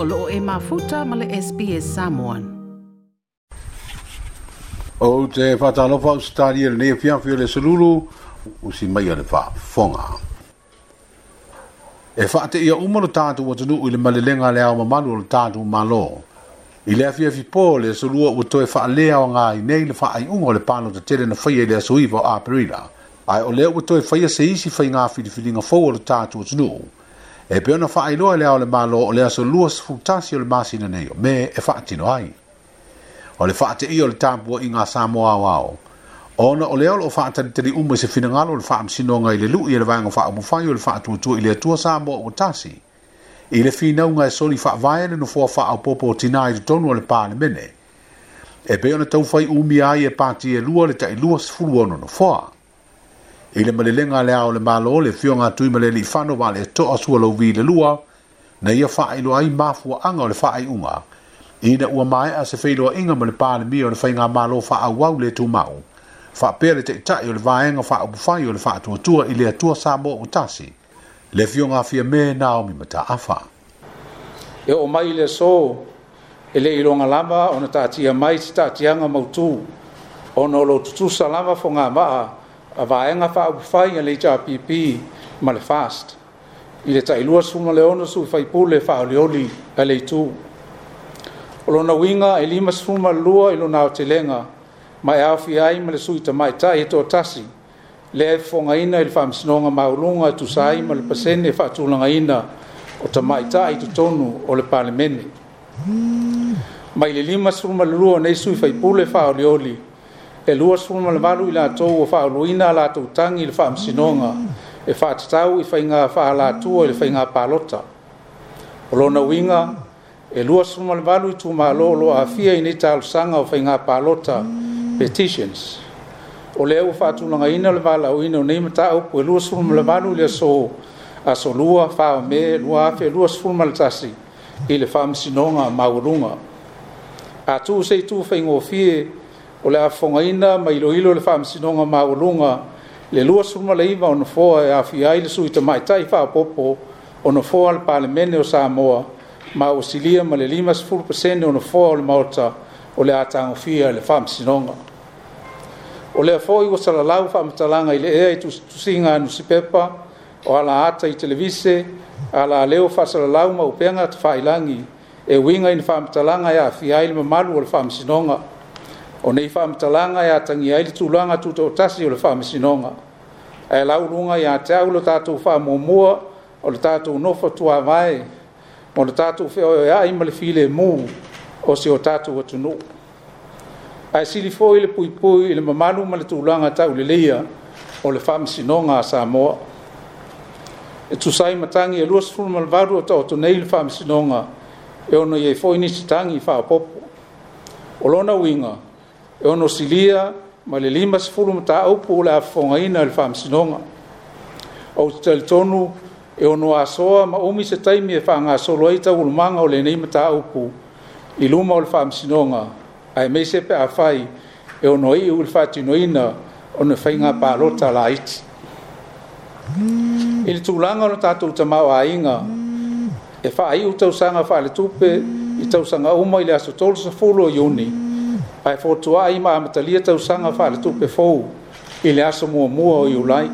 o loo e mafuta ma le SPS Samoan. O te whatalofa o stari e le nefiafi o le saluru, usi mai o le whafonga. E whaate ia umaru tātu o tanu i le malilenga le au mamalu o le tātu malo. I le afi afi pō le sulua ua toe wha lea o ngā i nei le wha ai ungo le pāno te tere na whaia i e le asuiva o Aperila. Ai o lea ua toe whaia se isi whai ngā whiriwhiri ngā fōu o le tātu o tanu e pe ona fa ilo le ole malo ole aso luas futasi ole masina nei me e fa tino ai ole fa te io le tapu inga samoa wao ona ole ole fa ta te di umu se finangalo le fa msino nga ile lu ile vanga fa mu fa yo le fa tu tu ile tu samo o tasi ile fina nga e soli fa vaile no fo fa o popo tinai to no le pa le mene e pe ona tau fai umi ai e pa ti e lu ole ta i lu as fulu ono no fa i le malelega a le a o le malo le fioga atui ma le alii fano ma le to asua lou vilelua na ia faailoa ai mafuaaga o le faaiʻuga ina ua maeʻa se feiloaʻiga ma le palemia o le faiga malo faaauau le tumau faapea le taʻitaʻi o le vaega faaupufai o le faatuatua i le atua sa mo ou tasi le fiogafia me naomi mataafa e o mai le so e lē iloga lava ona taatia mai se taatiaga mautū ona o lou tutusa lava fogamaa a vaenga fa u fai le cha pp ma le fast i le tai lua suma le ono su fai pu le fa le oli a le tu o lo na winga e lima suma lua i lo na o telenga ma e afi ai ma le sui tamai tai e to tasi le e fonga ina il fam snonga ma ulunga tu sai ma le pasene fa tulanga ina o tamai tai tu tonu o le parlamene mai le lima suma lua nei sui fai pu le fa o le oli e lua sulu ma le valu i latou o faaoloina a latou tagi e i le faamasinoga e faatatau i faiga faalatua i le faiga palota o lona uiga e lua sulu ma le valu i tumālo o loo afia i nei talosaga o faiga palota petitions o lea ua faatulagaina o le valaauina o nei mataupu e lua sulu ma le valu i le aso aso lua faaome lua afe e lua sulu ma le tasi i le faamasinoga maualuga atu seitu faigofie o le afogaina ma iloilo le faamasinoga mauluga le lua sumalaiva ona foa e afia ai le sui tamaʻitai faapopo ona foa le palemene o samoa ma ua silia ma le lima sefulu pesene ona foa o le maota o le a tagofia e le faamasinoga o lea foʻi ua salalau faamatalaga i le ea i tusitusiga anusi pepa o ala ata i televise ala leo faasalalau ma upeaga faailagi e uiga ina faamatalaga e afia ai le mamalu o le faamasinoga o nei faamatalaga iā e tangi ai le tulaga tutoʻatasi o le faamasinoga ae lauluga iā te au lo tatou faamuamua o le tatou nofa tuavae mo le tatou feʻoeaʻi ma le filemū o se o tatou atunuu ae sili foʻi le pui i le mamalu ma le tulaga taʻulelia o le faamasinoga a samoa e tusai matagi e luasfulumalavalu o taʻoto nei le faamasinoga e ona iai foʻi tangi tagi i o lona winga, e ono silia ma le lima sefulu mataupu o le afofogaina i le faamasinoga ou tatalitonu e ono asoa ma umi se taimi e faagasolo ai taulumaga o lenei mataupu i luma o le faamasinoga ae mei se pe afai e ono ii i le faatinoina ona faiga palota laiti i le tulaga ona tatou tamao aiga e faaiʻu tausaga faaletupe i tausaga uma i le aso tolu sefulu o iuni mm -hmm fai fotua ai ma matalia tau sanga fa le tupe fou i le aso mua mua o iulai.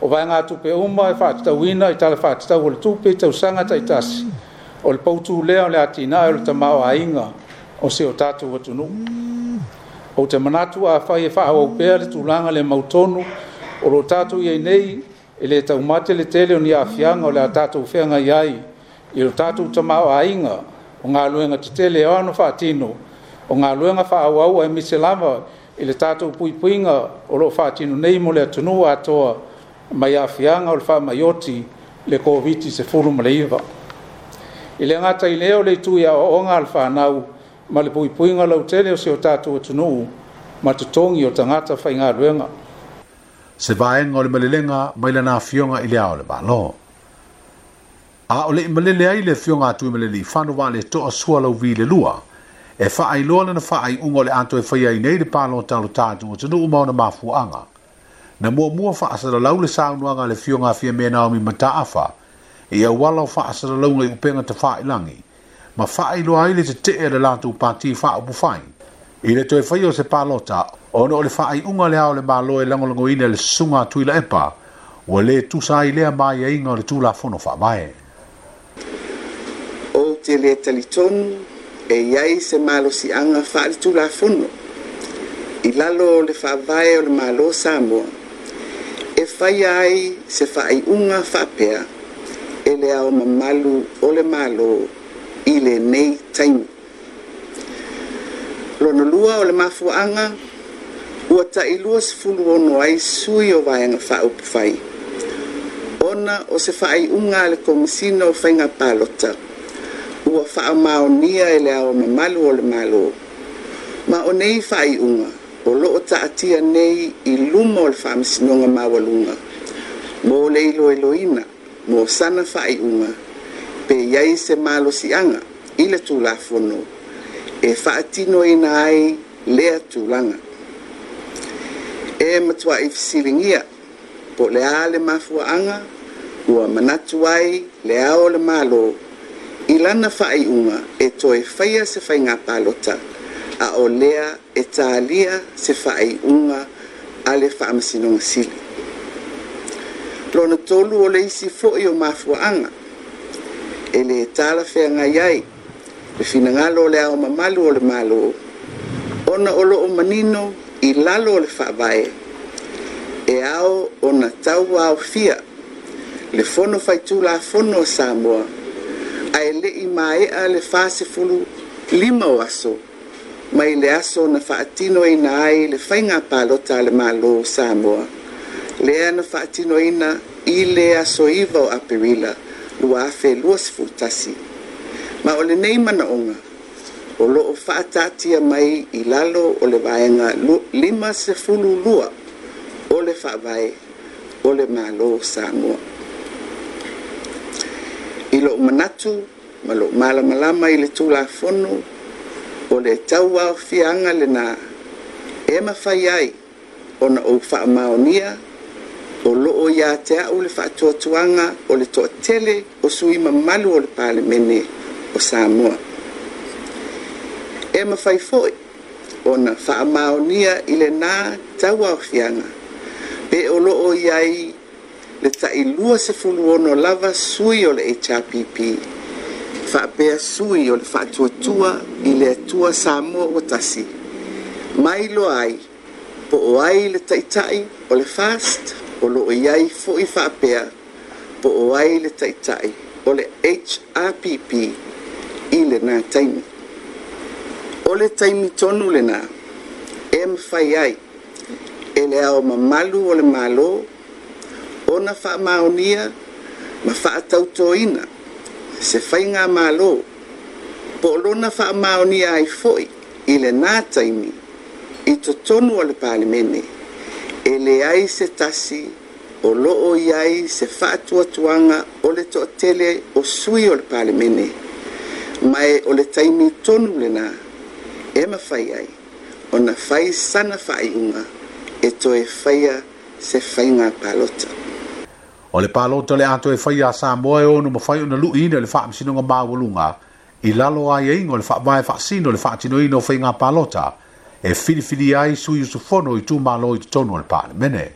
O vai ngā tupe uma e fai tau ina i tala fai tau o le tupe tau sanga tai tasi. O le pautu lea o le atina e o le tamau a inga o se o tatu watu nu. O te tu a fai e fai au pēr le tulanga le mautonu o lo tatu i nei e le tau le tele o ni afianga o le atatu ufenga iai i le tatu tamau a inga o ngā luenga te tele e o anu fai tino o ngā luenga whaauau e mise lava i le tātou pui nga o lo whātino nei mo le atunua atoa mai a whianga o le wha maioti le COVID-19 se furu ma leiva. I le ngata i leo le i au o ngā le whānau ma le pui nga lau tele o se o tātou atunua ma tutongi o tangata whai ngā luenga. Se vaenga o le malilenga mai le nā whionga i le ao le balo. A o le imalele ai le whionga atu imalele i whanua le toa sua lau vi le lua – e faa ilo na faa i ungo le anto e faya i neide palo o talo tatu o tanu umau na mafu anga. Na mua mua faa asada lau le saa unuanga le fio ngā fia mea naomi mata afa, e ia walau faa asada lau ngai upenga ta faa ilangi, ma faa ilo aile te te e le lato upati i faa upufai. I le toi faya o se palo ta, ono le faa i unga le au le malo e lango lango ina le sunga tui la epa, wa le tu saa ilea mai e inga le tu la fono faa mai. O te le talitonu, e iai se malosiaga faalitulafono i lalo o le faavae o le malo samoa e faia ai se faaiʻuga faapea e le ao mamalu o le malo i lenei taimi lona lua o le mafuaaga ua taʻilua sefuluono ai sui o vaega faaupufai ona o se faaiʻuga a le komisina o faiga palota ua whaamaonia e le ao mamalu o le malo. Ma o nei whaiunga, o loo taatia nei i luma o le whaamasinonga mawalunga. Mō le ilo eloina, mō sana whaiunga, pe iai se malo sianga, i le tūlafono, e whaatino ina ai lea tūlanga. E matua i fisilingia, po le ale mafuanga, ua manatu ai le ao le malo, i lana faaiʻuga e toe faia se faigā palota a o lea e talia se faaiʻuga a le faamasinoga sili lona tolu o le isi foʻi o mafuaaga e lē talafeagai ai le finagalo o le aomamalu o le malo ona o manino i lalo o le faavae e ao ona tau aofia le fono faitulafono o samoa ae leʻi maeʻa le fasefulu lima o aso mai le aso na faatinoina ai le faiga palota a le mālō samoa lea na faatinoina i le aso iva o aperila lua afe lua sefulutasi ma o lenei manaʻoga o loo faataatia mai i lalo o le vaega lima sefulu lua o le faavae o le mālō samoa lo manatu ma lo mala mala mai le tula fonu o le tau wa fianga le na e ma fai o fa maonia o lo o ya te au le fa tua tuanga o le tua tele o sui ma malu o le pale mene o Samoa e ma foi o na fa maonia ile na tau wa fianga pe o lo o ya i le taʻilua sefuluono lava sui o le hpp faapea sui o le faatuatua i le atua samoa ua tasi mai lo ai po o ai le taʻitaʻi o le fast o loo i ai foʻi faapea po o ai le taʻitaʻi o le hrpp i lenā taimi o le taimi tonu lenā e mafai ai e le ao mamalu o le mālō ona fa maonia ma faa tautoina se fai ngā malo po olona faa maonia ai foi i le taimi i to tonu al palimene e le ai se tasi o lo i ai se faa tuanga o le to tele o sui o le palimene mai o le taimi tonu le nā e ma fai ai ona fai sana fai unga e to e faya se fai ngā palota o le palo to le ato e fai a sa mo e ono mafai ona lu ina le fa msino nga ba wulunga i lalo a ye ingo le fa vai fa sino le fa tino ino fai nga palota e fili fili ai su yusu fono i tu malo i tono le pa le mene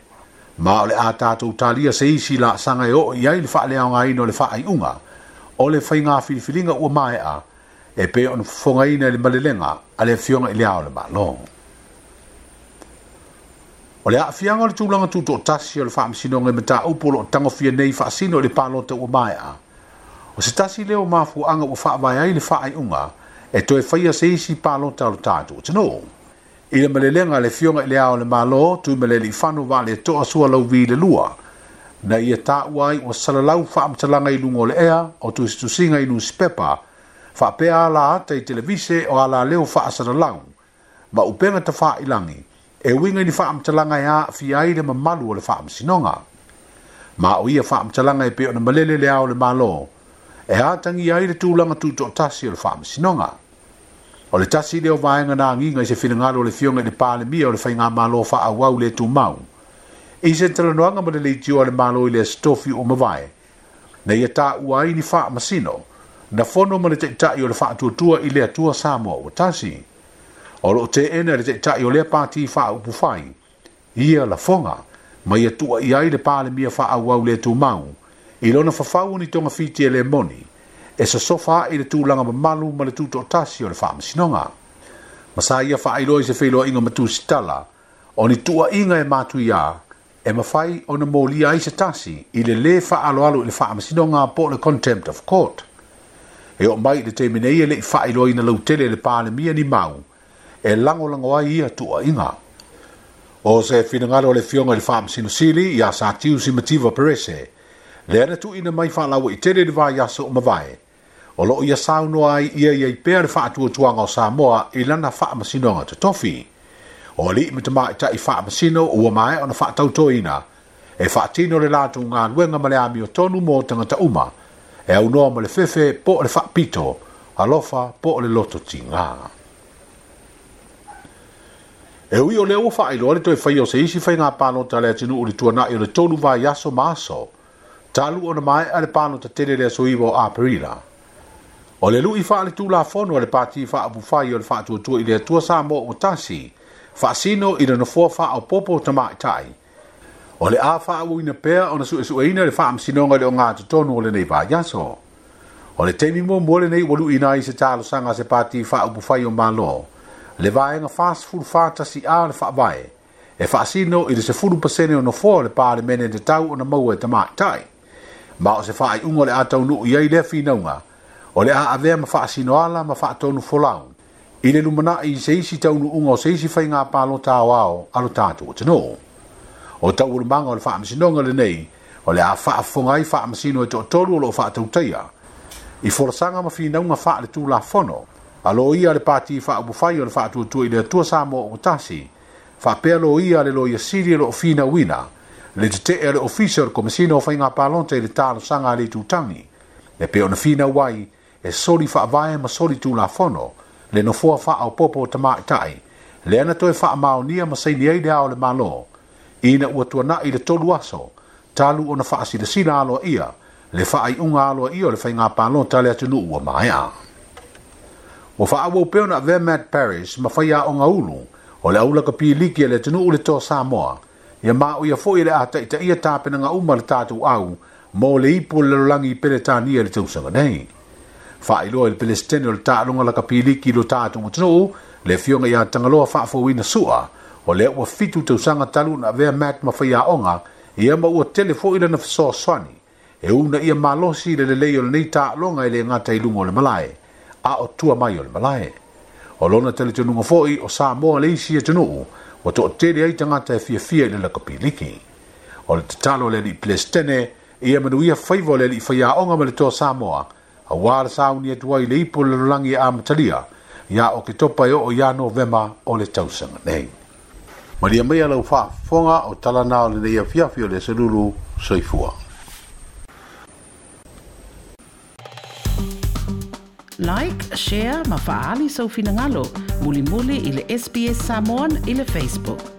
ma o le ata to utalia se isi la sanga e o i ai le fa le aunga ino le fa ai unga o le fai nga fili fili nga ua mae a e pe on fonga ina le malelenga ale fionga ili au le malo. O le a fianga le tūlanga tūtō tasi o le wha amsino ngai mta upolo o tango fia nei wha asino le pālota ua mai a. O se tasi leo mafu anga ua wha mai ai le wha ai unga e toe whaia se isi pālota o tātu o tino. I le malelenga le fionga le ao le mālo tu malele i whanu wā le toa sua lau vi le lua. Na ia e tā uai o salalau wha amtalanga i lungo le ea o tu situ singa i nusi pepa. Wha pea ala ata i televise o ala leo wha asalalau. Ma upenga ta wha ilangi. langi e winga ni faam talanga ya fi ai le mamalu le faam sinonga ma o ia faam talanga e pe ona malele le ao le malo e atangi ai le tūlanga tu to tasi le faam sinonga o le tasi le o vaenga na nginga se filinga lo le fionga le pale mia o le fainga malo fa a wau le tu mau i se tala noanga ma le le tio le malo i le stofi o mavai na ia ta uai ni faam sino na fono ma le te ta i o le faa tuatua i le atua samoa o tasi o o lo te ena le te tai o le pāti fa upu fai. Ia la fonga, ma ia tua i ai le pāle mia fa au au le tū mau, i lona fafau ni tonga fiti e le moni, e sa sofa i le tūlanga ma malu ma le tūtō tasi o le wha masinonga. Masa ia wha ailo i se whiloa inga matū sitala, o ni tua inga e mātu ia, e mawhai o na mōlia i se tasi i le le wha alo alo i le wha masinonga po le contempt of court. E o mai le te minei e le i wha ailo i na lautele le pāle mia ni mau, e lango lango ai ia tua inga. O se finangare o le fionga le wha msino ia sa tiu si mativa perese, le ane tu ina mai wha lawa i tere rewa yasa o mawae. O loo ia sa unu ai ia ia i pēr wha tuanga o Samoa i lana wha msino ngata tofi. O li i mitama i ta i wha msino ua mai ona wha ina. e wha tino le lato ngā nuenga male ami o tonu mō ta uma, e au noa male fefe po le wha pito, alofa po le loto tingaa. E hui o leo wha ilo ale toi fai o se isi fai ngā pāno ta lea tinu uri tua nai o le tonu vā yaso māso. Ta alu o na mai ale pāno ta tere lea so iwo a perira. O le lu i wha ale tū la fono ale pāti i wha abu fai o le wha tua tua i lea tua sā mō o tasi. Wha sino i le nofua wha o popo ta mai tai. O le a wha au ina pēr o na su e su e ina le wha am sinonga le o ngā te tonu o le nei vā yaso. O le teimi mō mō le nei walu i nai se tālo sanga se pāti i wha abu fai o mā loo le vaega fasefulu fatasi a le faavae e faasino i le sefulu pasene ona fo le pa le mene te tau ona maua e tamaitai ma o se faaiʻuga o le a taunuu i ai lea finauga o le a avea ma faasinoala ma faatonu folau i le lumanaʻi i se isi taunuuga o se isi faigā palo taoao a lo tatou atenoo o tauulumaga o le faamasinoga lenei o le a faafofoga ai faamasino e toʻatolu o loo faatautaia i folasaga ma finauga faaletulafono alo ia le pati fa abu fai o le fa tu tu ile tu sa mo o tasi fa pe lo ia le lo ia siri e lo fina wina le te er officer komisino fa inga palonte le tal sanga le tu tangi le pe on fina wai e soli fa vae ma soli tu la fono le no fua fa au popo te ma tai le ana to e fa maonia ma sei nei le ole malo ina u tu na ile tolu aso talu ona fa asi le sina alo ia le fa ai unga alo ia le fa inga palonte le tu nu wa maya Mo fa awo pe ona ve Matt Paris ma fa ya o ulu o le aula ka ki le tinu ule to sa mo ya ma o ya fo ile ata ita ia ta pe nga uma ta tu au mo le ipo le langi pele tania le tausanga nei. Fa ilo le Palestine o ta tālunga la ka pili ki lo ta tatu tu le fio nga ya tanga lo fa fo ina sua o le ua fitu tausanga talu na ve Matt ma fa ya onga ia ma ua tele fo ile na fo so swani. E una ia malosi le le o le nei tālunga ile nga ngata ilungo le malai a o tua mai o le malae. O lona tele te nunga fōi o sā mō le isi e tenu, wa tō tere ai tangata e fia fia i le laka piliki. O le tatalo le li ples tene, i e manuia faivo le li faya onga me le tō sā mō a, a wāra sā unia e tua i le ipo le lulangi e a matalia, ya o ke topa e o ya novema o le tausanga nei. Maria mea lau fa fonga o talana o le neia fia fio le seluru soifua. Like, share ma faali sau finagalo. Muli muli i SBS Samoan i Facebook.